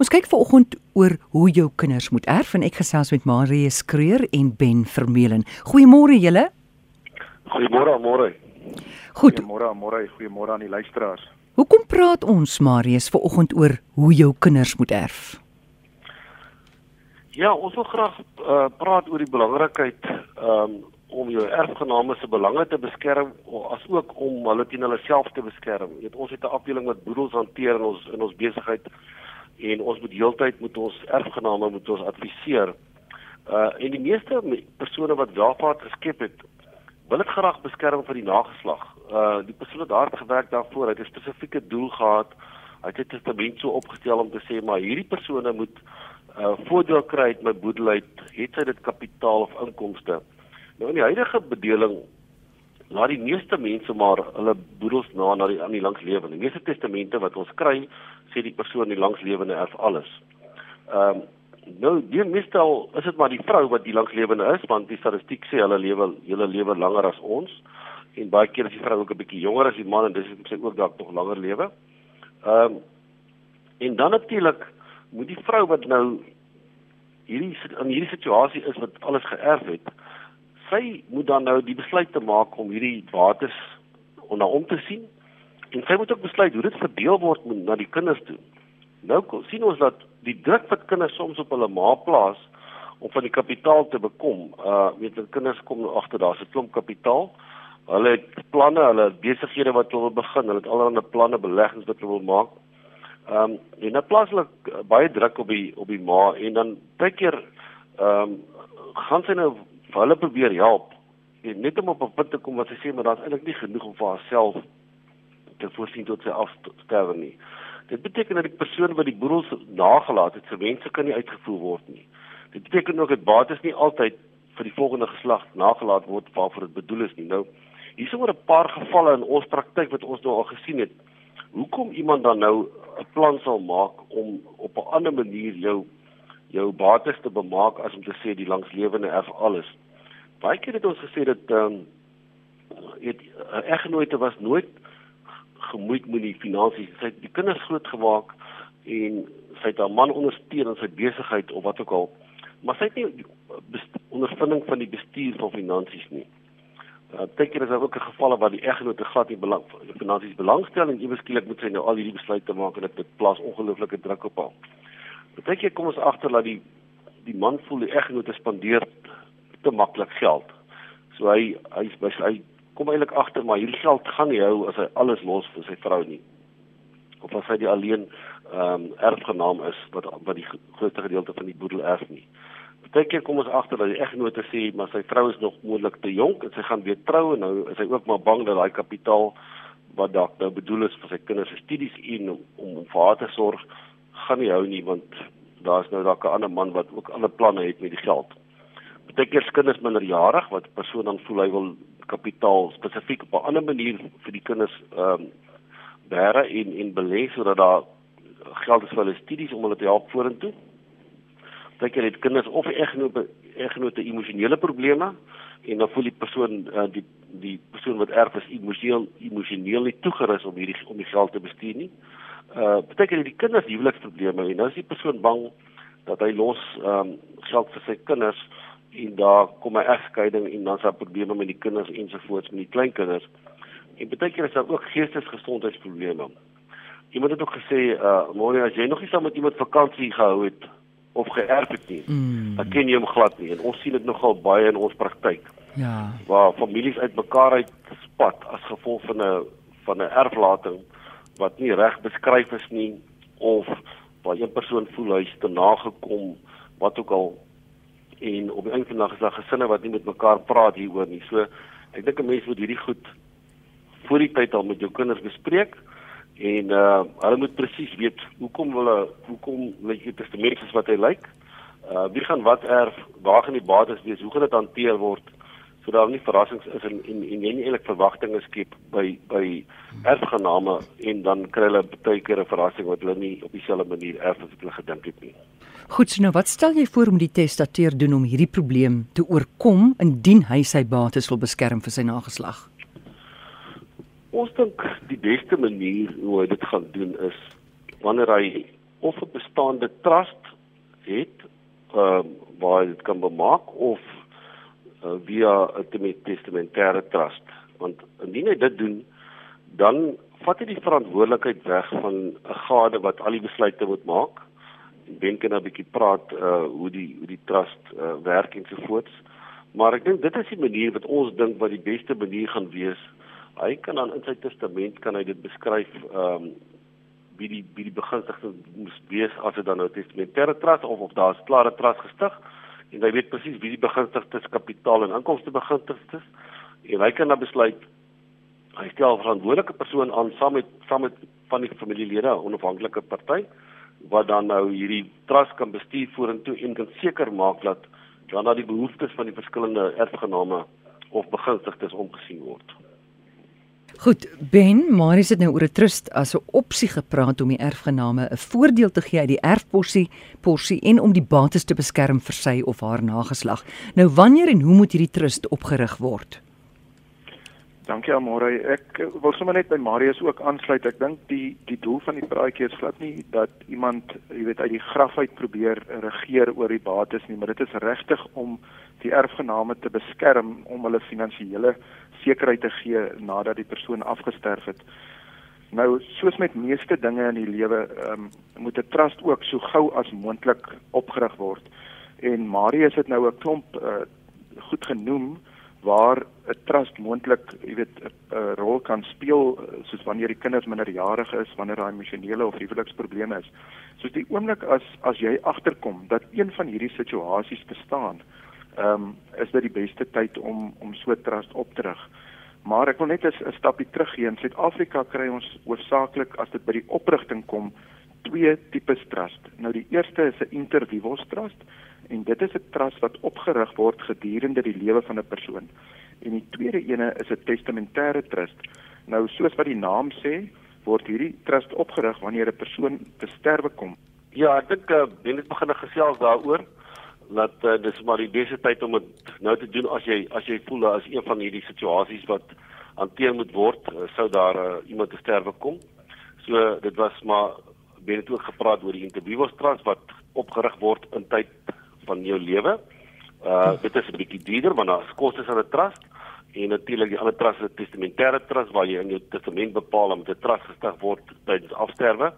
Ons kyk vanoggend oor hoe jou kinders moet erf en ek gesels met Marie Skreur en Ben Vermeulen. Goeiemôre julle. Goeiemôre, môre. Goed. Goeiemôre, môre. Goeiemôre aan die luisteraars. Hoekom praat ons Marius vanoggend oor hoe jou kinders moet erf? Ja, ons wil graag uh, praat oor die belangrikheid um, om jou erfgename se belange te beskerm asook om hulle teen hulle self te beskerm. Jy weet ons het 'n afdeling wat boedels hanteer in ons in ons besigheid en ons moet heeltyd moet ons erfgename moet ons adviseer. Uh en die meeste persone wat welvaart geskep het, wil dit graag beskerm vir die nageslag. Uh die persoon het hard gewerk daarvoor, het 'n spesifieke doel gehad. Hy het 'n testament so opgestel om te sê maar hierdie persone moet uh voordeel kry uit my boedel uit, het sy dit kapitaal of inkomste. Nou in die huidige bedeling laat die meeste mense maar hulle boedels na na die aan die langslewende. Die meeste testamente wat ons kry, sê die persoon die langslewende erf alles. Ehm um, nou die meestal is dit maar die vrou wat die langslewende is want die statistiek sê hulle lewe hulle lewe langer as ons en baie keer is die vrou ook 'n bietjie jonger as die man en dis sê ook dalk nog langer lewe. Ehm um, en dan natuurlik moet die vrou wat nou hierdie in hierdie situasie is wat alles geërf het, sy moet dan nou die besluit te maak om hierdie bates onder om te sien en sy moet ook besluit hoe dit verdeel word na die kinders toe. Nou sien ons dat die druk wat kinders soms op hulle ma plaas om van die kapitaal te bekom, uh weet jy kinders kom nou agter daar's 'n klomp kapitaal. Hulle het planne, hulle het besighede wat hulle wil begin, hulle het allerlei planne, beleggings wat hulle wil maak. Ehm um, en dit plaas hulle uh, baie druk op die op die ma en dan baie keer ehm um, gaan sy nou vir hulle probeer help en net om op 'n punt te kom wat sy sê maar daar's eintlik nie genoeg om vir haarself te voorsien tot sy afsterwe nie. Dit beteken dat die persoon wat die boedels nagelaat het, se wense kan nie uitgevoer word nie. Dit beteken ook dat bates nie altyd vir die volgende geslag nagelaat word waarvoor dit bedoel is nie. Nou, hier is oor 'n paar gevalle in ons praktyk wat ons nou al gesien het. Hoekom iemand dan nou 'n plan sal maak om op 'n ander manier jou jou bates te bemaak as om te sê die langslewende erf alles. Baie keer het ons gesê dat ehm um, het eggenote was nooit gemoeid met die finansies. Sy het die kinders groot gemaak en sy het haar man ondersteun in sy besigheid of wat ook al. Maar sy het nie ondervinding van die bestuur van finansies nie. Uh, Partykeer is daar ook 'n gevalle waar die eggenote glad nie belang finansies belangstel en ewe skielik moet sy nou al hierdie besluite maak en dit plaas ongelooflike druk op haar. Partykeer kom ons agter dat die die man voel die eggenoot spandeer te maklik geld. So hy hy hy, hy kom eintlik agter maar hierdie geld gaan nie hou as hy alles los vir sy vrou nie. Of as hy die alleen ehm um, erfgenaam is wat wat die grootste gedeelte van die boedel erf nie. Partykeer kom ons agter dat die eggenoot sê maar sy vrou is nog moontlik te jonk en sy gaan weer trou en nou is hy ook maar bang dat daai kapitaal wat dalk nou bedoel is vir sy kinders se studies en om om vir haar te sorg gaan nie hou nie want daar's nou dalk 'n ander man wat ook ander planne het met die geld. Partykeer is kinders minderjarig wat 'n persoon dan voel hy wil kapitaal spesifiek op 'n ander manier vir die kinders ehm um, bære en en belê sodat daar geld is vir hulle studies om hulle te help vorentoe. Partykeer het kinders of eggenote eggenote emosionele probleme en dan voel die persoon uh, die die persoon wat erf is emosioneel emosioneel nie toegerus om hierdie om die geld te bestuur nie uh beteken die kinders huweliksprobleme en nou is die persoon bang dat hy los ehm um, geld vir sy kinders en daar kom 'n egskeiding en dan is daar probleme met die kinders ensovoorts met die kleinkinders. En beteken is daar ook geestesgesondheidsprobleme. Iemand het ook gesê uh môre as jy nog nie saam met iemand vakansie gehou het of geërf het nie, mm. dan ken jy hom glad nie en ons sien dit nogal baie in ons praktyk. Ja. Waar families uitmekaar uit spat as gevolg van 'n van 'n erflating wat nie reg beskryf is nie of waar een persoon voel hy's te nagekom wat ook al en op die einde van die dag is daar gesinne wat nie met mekaar praat hieroor nie. So ek dink 'n mens moet hierdie goed voor die tyd al met jou kinders bespreek en uh hulle moet presies weet hoekom hulle hoekom lyk die testament is wat hy lyk. Uh wie gaan wat erf, waar gaan die bates wees, hoe gaan dit hanteer word? So daar nie verrassings is en en, en jy nie eintlik verwagtinge skep by by erfgename en dan kry hulle baie keer 'n verrassing wat hulle nie op dieselfde manier erf as wat hulle gedink het nie. Goed, so nou wat stel jy voor om die testateur doen om hierdie probleem te oorkom indien hy sy bates wil beskerm vir sy nageslag? Ons dink die beste manier hoe hy dit gaan doen is wanneer hy of 'n bestaande trust het ehm uh, waar dit kan bemaak of uh, via 'n testamentêre trust want indien hy dit doen dan vat hy die verantwoordelikheid weg van 'n gade wat al die besluite moet maak Ben kan 'n bietjie praat uh hoe die hoe die trust uh werk en so voorts. Maar ek dink dit is die manier wat ons dink wat die beste manier gaan wees. Hy kan dan in sy testament kan hy dit beskryf um wie die wie die begunstigde moet wees as dit dan nou testamentêre trust of of daar's klare trust gestig en hy weet presies wie die begunstigdes kapitaal en inkomste begunstigdes en hy kan dan besluit hy stel 'n verantwoordelike persoon aan saam met saam met van die familielede 'n onafhanklike party wat dan nou hierdie trust kan bestuur vorentoe en kan seker maak dat dan na die behoeftes van die verskillende erfgename of begunstigdes omgesien word. Goed, Ben, maar is dit nou oor 'n trust as 'n opsie gepraat om die erfgename 'n voordeel te gee uit die erfporsie, porsie en om die bates te beskerm vir sy of haar nageslag. Nou wanneer en hoe moet hierdie trust opgerig word? Dankie Amore. Ek wil sommer net by Marius ook aansluit. Ek dink die die doel van die praatjie is glad nie dat iemand, jy weet, uit die graf uit probeer regeer oor die bates nie, maar dit is regtig om die erfgename te beskerm om hulle finansiële sekerheid te gee nadat die persoon afgesterf het. Nou, soos met meeste dinge in die lewe, um, moet 'n trust ook so gou as moontlik opgerig word. En Marius het nou 'n klomp uh, goed genoem waar 'n trust moontlik, jy weet, 'n rol kan speel soos wanneer die kinders minderjarig is, wanneer daar emosionele of huweliksprobleme is. Soos die oomblik as as jy agterkom dat een van hierdie situasies bestaan, ehm um, is dit die beste tyd om om so trust op te rig. Maar ek wil net 'n stapie terug gee. In Suid-Afrika kry ons hoofsaaklik as dit by die oprigting kom twee tipes trust. Nou die eerste is 'n inter vivos trust en dit is 'n trust wat opgerig word gedurende die lewe van 'n persoon. En die tweede ene is 'n testamentêre trust. Nou soos wat die naam sê, word hierdie trust opgerig wanneer 'n persoon te sterwe kom. Ja, ek dink uh, ben dit begin gesels daaroor dat uh, dis maar die beste tyd om dit nou te doen as jy as jy voel dat as een van hierdie situasies wat hanteer moet word, uh, sou daar uh, iemand te sterwe kom. So dit was maar ben dit ook gepraat oor die interviews trust wat opgerig word in tyd van jou lewe. Uh dit is 'n bietjie duurder want daar is kostes aan 'n trust en natuurlik die ander trust is 'n testamentêre trust waar jy in jou testament bepaal om 'n trust gestig word tydens afsterwe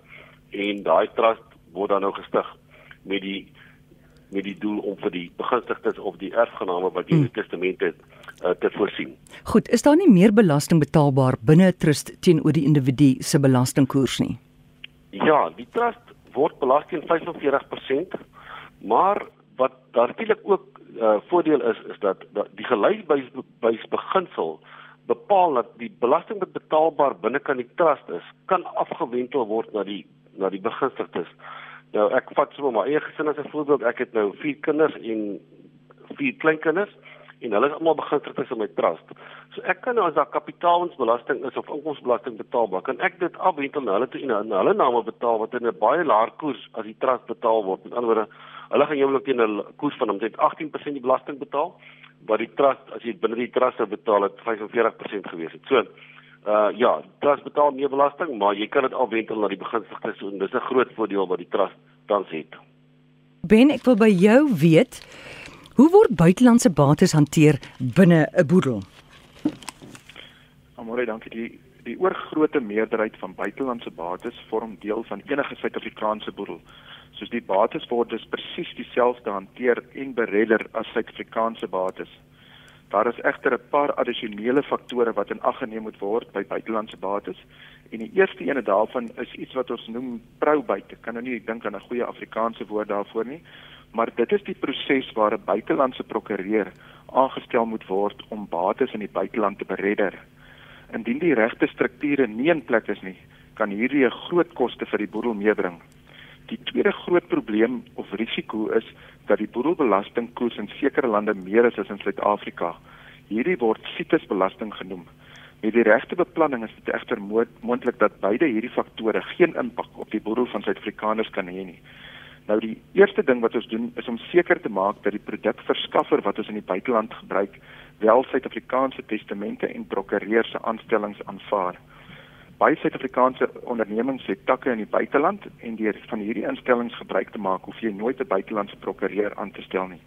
en daai trust word dan nou gestig met die met die doel om vir die begunstigdes of die erfgename wat jy in die hmm. testament het uh, te voorsien. Goed, is daar nie meer belasting betaalbaar binne 'n trust teenoor die individu se belastingkoers nie? Ja, die trust word belas teen 45%, maar wat natuurlik ook uh, voordeel is is dat, dat die gelysbys beginsel bepaal dat die belasting wat betaalbaar binne kan die trust is, kan afgewentel word na die na die begunstigdes. Nou ek vat sommer my eie gesin as 'n voorbeeld. Ek het nou 4 kinders en 4 kleinkinders en hulle is almal begunstigdes in my trust. So ek kan nou as daar kapitaalwinsbelasting is of inkomstebelasting betaalbaar, kan ek dit afwentel na hulle toe en na hulle name betaal wat in 'n baie laer koers as die trust betaal word. Met ander woorde hulle gaan joulik teen 'n koers van omtrent 18% die belasting betaal, wat die trust as jy binne die trust sou betaal het 45% gewees het. So uh ja, trust betaal meer belasting, maar jy kan dit afwentel na die begunstigdes so en dis 'n groot voordeel wat die trust tans het. Ben, ek wil by jou weet, hoe word buitelandse bates hanteer binne 'n boedel? Amore, dankie. Die die oorgrootste meerderheid van buitelandse bates vorm deel van enige Suid-Afrikaanse boedel soos die bates word dus presies dieselfde hanteer en beredder as Suid-Afrikaanse bates. Daar is egter 'n paar addisionele faktore wat in ag geneem moet word by buitelandse bates. En die eerste een daarvan is iets wat ons noem. Ek kan nou nie dink aan 'n goeie Afrikaanse woord daarvoor nie, maar dit is die proses waar 'n buitelandse prokureur aangestel moet word om bates in die buiteland te beredder. Indien die regte strukture nie in plek is nie, kan hierdie 'n groot koste vir die boedel meebring. Die tweede groot probleem of risiko is dat die boedelbelastingkoers in sekere lande meer is as in Suid-Afrika. Hierdie word CITES-belasting genoem. Met die regte beplanning is dit egter moontlik dat beide hierdie faktore geen impak op die boedel van Suid-Afrikaners kan hê nie. Nou die eerste ding wat ons doen is om seker te maak dat die produkverskaffer wat ons in die buiteland gebruik, wel Suid-Afrikaanse testamente en prokureurs se aanstellings aanvaar. baie Suid-Afrikaanse ondernemings het takke in die buiteland en deur van hierdie instellings gebruik te maak, hoef jy nooit 'n buitelandse prokureur aan te stel nie.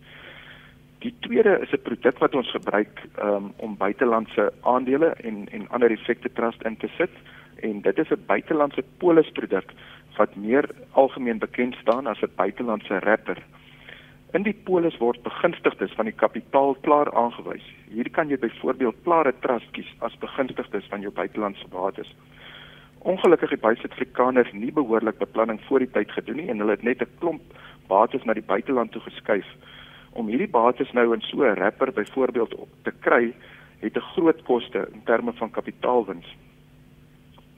Die tweede is 'n produk wat ons gebruik um, om buitelandse aandele en en ander effekte trust in te sit en dit is 'n buitelandse polisproduk wat meer algemeen bekend staan as 'n buitelandse wrapper. In die polis word begunstigdes van die kapitaal klaar aangewys. Hier kan jy byvoorbeeld klare trust kies as begunstigdes van jou buitelandse bates. Ongelukkig het baie Suid-Afrikaners nie behoorlik beplanning voor die tyd gedoen nie en hulle het net 'n klomp bates na die buiteland toe geskuif. Om hierdie bates nou in so 'n wrapper byvoorbeeld op te kry, het 'n groot koste in terme van kapitaalwins.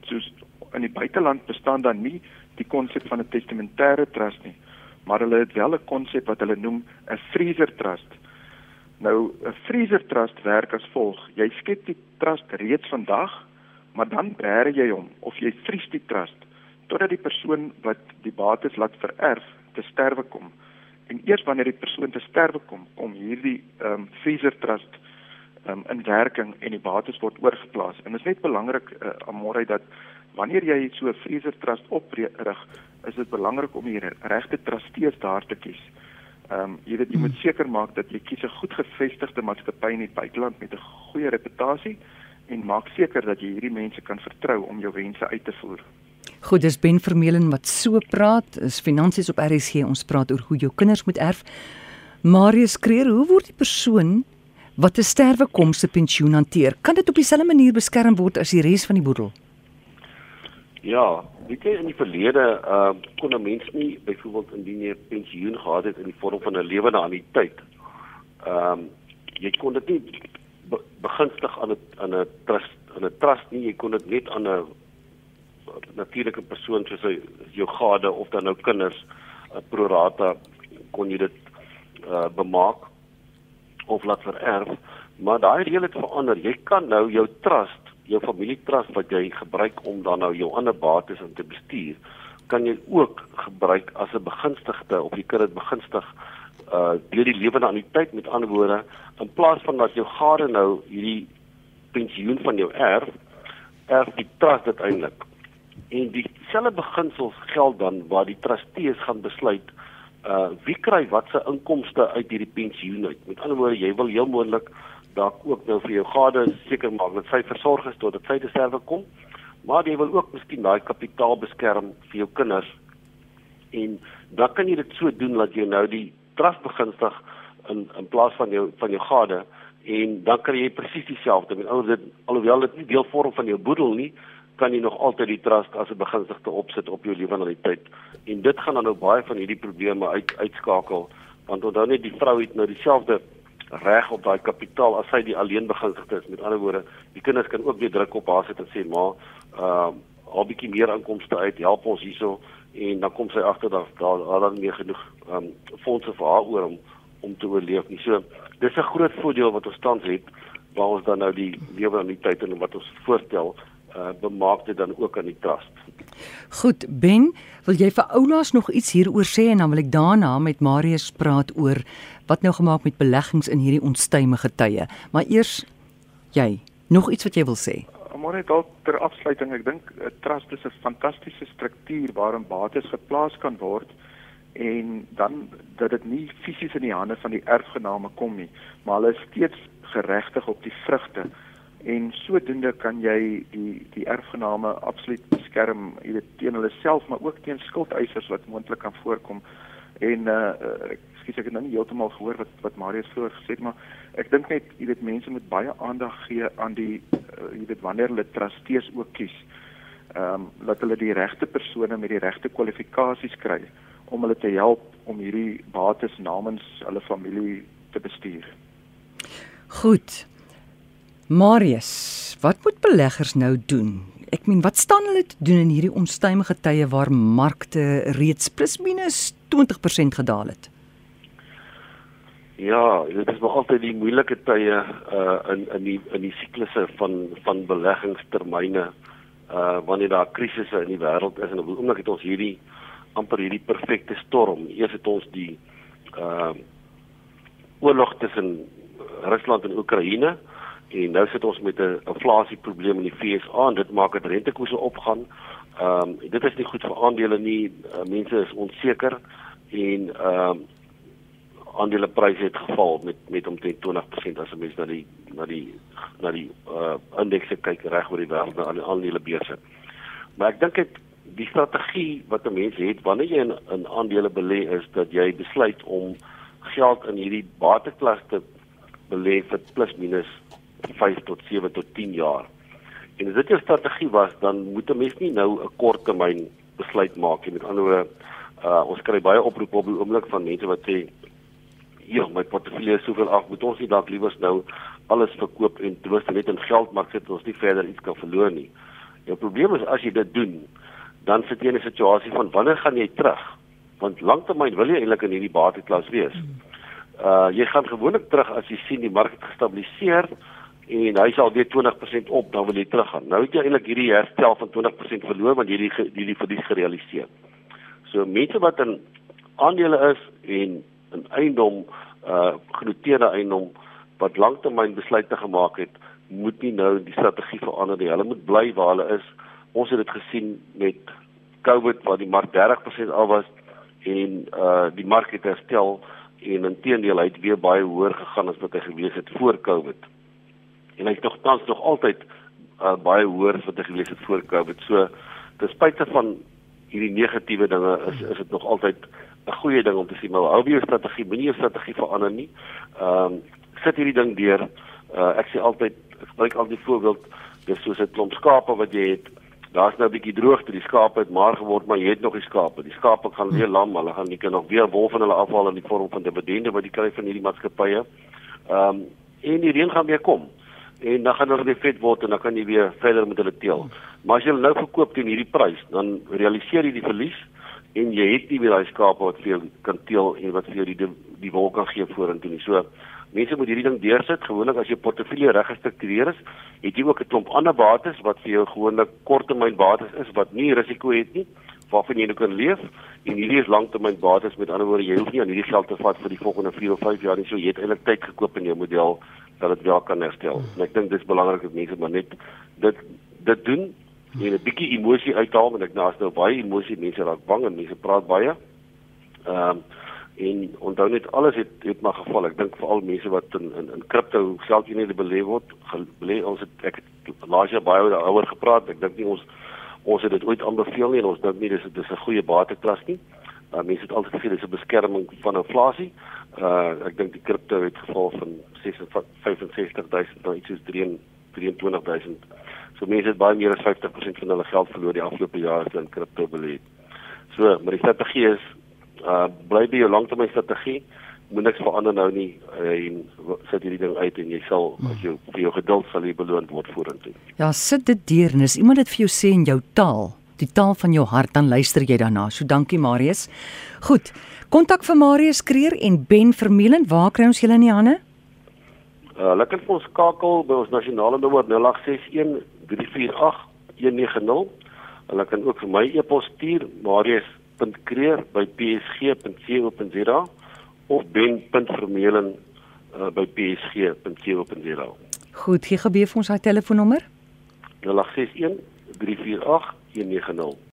Soos in die buiteland bestaan dan nie die konsep van 'n testamentêre trust nie, maar hulle het wel 'n konsep wat hulle noem 'n freezer trust. Nou 'n freezer trust werk as volg: jy skep die trust reeds vandag, maar dan beheer jy hom of jy vries die trust totdat die persoon wat die bates laat vererf te sterwe kom. En eers wanneer die persoon te sterwe kom, kom hierdie ehm um, freezer trust um, in werking en die bates word oorgeplaas. En dit is net belangrik uh, amore dat wanneer jy so 'n freezer trust oprig, is dit belangrik om die regte trustees daar te kies. Ehm um, jy weet jy moet seker maak dat jy kies 'n goed gevestigde maatskappy in die buiteland met 'n goeie reputasie en maak seker dat jy hierdie mense kan vertrou om jou wense uit te voer. Goed, dis Ben Vermeulen wat so praat. Is finansies op RSG. Ons praat oor hoe jou kinders moet erf. Marius Kreer, hoe word die persoon wat 'n sterwe kom se pensioen hanteer? Kan dit op dieselfde manier beskerm word as die res van die boedel? Ja, weet jy in die verlede uh kon 'n mens nie byvoorbeeld indien jy pensioen gehad het in die vorm van 'n lewende anniteit. Ehm um, jy kon dit nie be begunstig aan 'n aan 'n trust aan 'n trust nie, jy kon dit net aan 'n natuurlike persoon soos jou gade of dan nou kinders 'n pro rata kon jy dit uh bemaak of laat vererf, maar daai reël het verander. Jy kan nou jou trust jou familietrust wat jy gebruik om dan nou jou ander bates in te bestuur, kan jy ook gebruik as 'n begunstigde of jy kan dit begunstig uh deur die lewende anniteit met ander woorde in plaas van dat jou gade nou hierdie pensioen van jou erf erf die trust uiteindelik. En dieselfde beginsels geld dan waar die trustees gaan besluit uh wie kry watse inkomste uit hierdie pensioen uit. Met ander woorde jy wil heel moontlik dalk ook nou vir jou gade seker maak dat sy versorg is tot dit sy te sterwe kom. Maar jy wil ook miskien daai kapitaal beskerm vir jou kinders. En dan kan jy dit so doen dat jy nou die trust begunstig in in plaas van jou van jou gade en dan kan jy presies dieselfde met ouers dit alhoewel dit nie deel vorm van jou boedel nie kan jy nog altyd die trust as 'n begunstigde opsit op jou lewensaliteit en dit gaan dan nou baie van hierdie probleme uit uitskakel want onthou net die vrou het nou dieselfde reg op daai kapitaal as sy die alleen begunstigde is. Met ander woorde, die kinders kan ook weer druk op haar sit en sê, "Maar, ehm, uh, al bietjie meer inkomste uit, help ons hierso." En dan kom sy agter dat daar daar dan nie genoeg ehm um, fondse vir haar oor om om te oorleef nie. So, dis 'n groot voordeel wat ons tans het waar ons dan nou die lewe aan die tyd en wat ons voorstel uh bemaak dit dan ook aan die trust. Goed, Ben, wil jy vir oulaas nog iets hieroor sê en dan wil ek daarna met Marius praat oor wat nou gemaak met beleggings in hierdie onstuimige tye. Maar eers jy, nog iets wat jy wil sê? Maar net dalk ter afsluiting, ek dink 'n trust is 'n fantastiese struktuur waarin bates geplaas kan word en dan dat dit nie fisies in die hande van die erfgename kom nie, maar hulle is steeds geregtig op die vrugte en sodoende kan jy die die erfgename absoluut beskerm, jy weet teen hulle self, maar ook teen skuldeisers wat moontlik kan voorkom. En uh ek ekskuus ek het nou nie heeltemal gehoor wat wat Marius vroeër gesê het maar ek dink net jy weet mense moet baie aandag gee aan die uh, jy weet wanneer hulle trustees ook kies. Ehm um, dat hulle die regte persone met die regte kwalifikasies kry om hulle te help om hierdie bates namens hulle familie te bestuur. Goed. Marius, wat moet beleggers nou doen? Ek meen, wat staan hulle te doen in hierdie onstuimige tye waar markte reeds plus minus 20% gedaal het? Ja, dit is nog altyd die moeilike tye uh in in die in die siklusse van van beleggingstermyne uh wanneer daar krisisse in die wêreld is en op 'n oomblik het ons hierdie amper hierdie perfekte storm. Eers het ons die uh oorlog tussen Rusland en Oekraïne En nou sit ons met 'n inflasieprobleem in die FSA en dit maak dat rentekoerse opgaan. Ehm um, dit is nie goed vir aandele nie. Uh, mense is onseker en ehm um, aandelepryse het geval met met omtrent 20% as 'n mens na die na die na die uh indekse kyk reg oor die wêreld na al die aandelebeurse. Maar ek dink dit die strategie wat 'n mens het wanneer jy in, in aandele belê is dat jy besluit om geld in hierdie bateklas te belê vir plus minus 5 tot 7 tot 10 jaar. En as dit jou strategie was, dan moet 'n mens nie nou 'n korttermyn besluit maak nie. Met ander woorde, uh ons kry baie oproepe op die oomblik van mense wat sê ja, my portefeulje is soveel af, moet ons nie dalk liewers nou alles verkoop en troos net in geld maak sit ons nie verder iets kan verloor nie. Jou probleem is as jy dit doen, dan sit jy in 'n situasie van wanneer gaan jy terug? Want lanktermyn wil jy eintlik in hierdie bateklas wees. Uh jy gaan gewoonlik terug as jy sien die mark het gestabiliseer en hy sal weer 20% op, dan wil jy teruggaan. Nou het jy eintlik hierdie herstel van 20% verloor want jy het die die verlies gerealiseer. So mense wat in aandele is en 'n eiendom uh genoteerde eiendom wat lanktermyn besluite gemaak het, moet nie nou die strategie verander nie. Hulle moet bly waar hulle is. Ons het dit gesien met COVID waar die mark 30% af was en uh die mark het herstel en intedeel hy het weer baie hoër gegaan as wat hy gewees het voor COVID. En hy's nog tans nog altyd uh baie hoër as wat hy gewees het voor COVID. So ten spyte van hierdie negatiewe dinge is is dit nog altyd 'n goeie ding om te sien maar hou jou strategie, moenie jou strategie verander nie. Ehm um, sit hierdie ding deur. Uh ek sê altyd ek gebruik al die voorbeeld dis soos 'n klomp skape wat jy het. Daar's nou 'n bietjie droogte, die skape het maar geword, maar jy het nog die skape. Die skape gaan weer lam, hulle gaan nie kan nog weer wol van hulle afhaal in die vorm van dividende wat jy kry van hierdie maatskappye. Ehm um, en die reën gaan weer kom en dan gaan hulle weer vet word en dan kan jy weer verder met hulle teel. Maar as jy hulle nou verkoop teen hierdie prys, dan realiseer jy die verlies en jy het nie weer daai skape wat vir jou kan teel en wat vir jou die die wol kan gee vorentoe nie. So mense moet hierdie ding deursit. Gewoonlik as jou portefeulje reg gestruktureer is, het jy ook 'n klomp ander bates wat vir jou gewoonlik korttermyn bates is wat nie risiko het nie waarvan jy nou kan leef en hierdie is langtermyn bates met ander woorde jy hoef nie aan hierdie geld te vat vir die volgende 4 of 5 jaar nie so jy het eintlik tyd gekoop in jou model dat dit wel kan herstel en ek dink dis belangrik dat mense maar net dit dit doen en 'n bietjie emosie uithaal want ek nou as nou baie emosie mense raak bang en mense praat baie. Ehm um, en onthou net alles het het maar geval. Ek dink veral mense wat in in in kripto geldeenhede belê word, belê ons het ek het laas jaar baie daaroor gepraat. Ek dink nie ons ons het dit ooit aanbeveel nie en ons dink nie dis dis 'n goeie bateklas nie. Uh, mense het altyd gesê dis 'n beskerming van inflasie. Uh ek dink die kripto het geval van 65000 na iets soos 23000 So mense het baie meer as 50% van hulle geld verloor die afgelope jaar as hulle in kripto belê. So, maar die strategie is uh bly by jou langtermynstrategie. Moet niks verander nou nie en sit hierdie ding uit en jy sal as jy vir jou geduld sal jy beloon word vorentoe. Ja, sit dit deur en as iemand dit vir jou sê in jou taal, die taal van jou hart, dan luister jy daarna. So dankie Marius. Goed. Kontak vir Marius Kreer en Ben Vermeulen. Waar kry ons julle in die hande? Uh, lekker vir ons skakel by ons nasionale nommer 0861 348 Hulle kan ook vir my e-pos stuur marius.kreer@psg.co.za of ben.vermeulen uh, by psg.co.za. Goed, gee gebeur vir ons daai telefoonnommer. 0861 348 190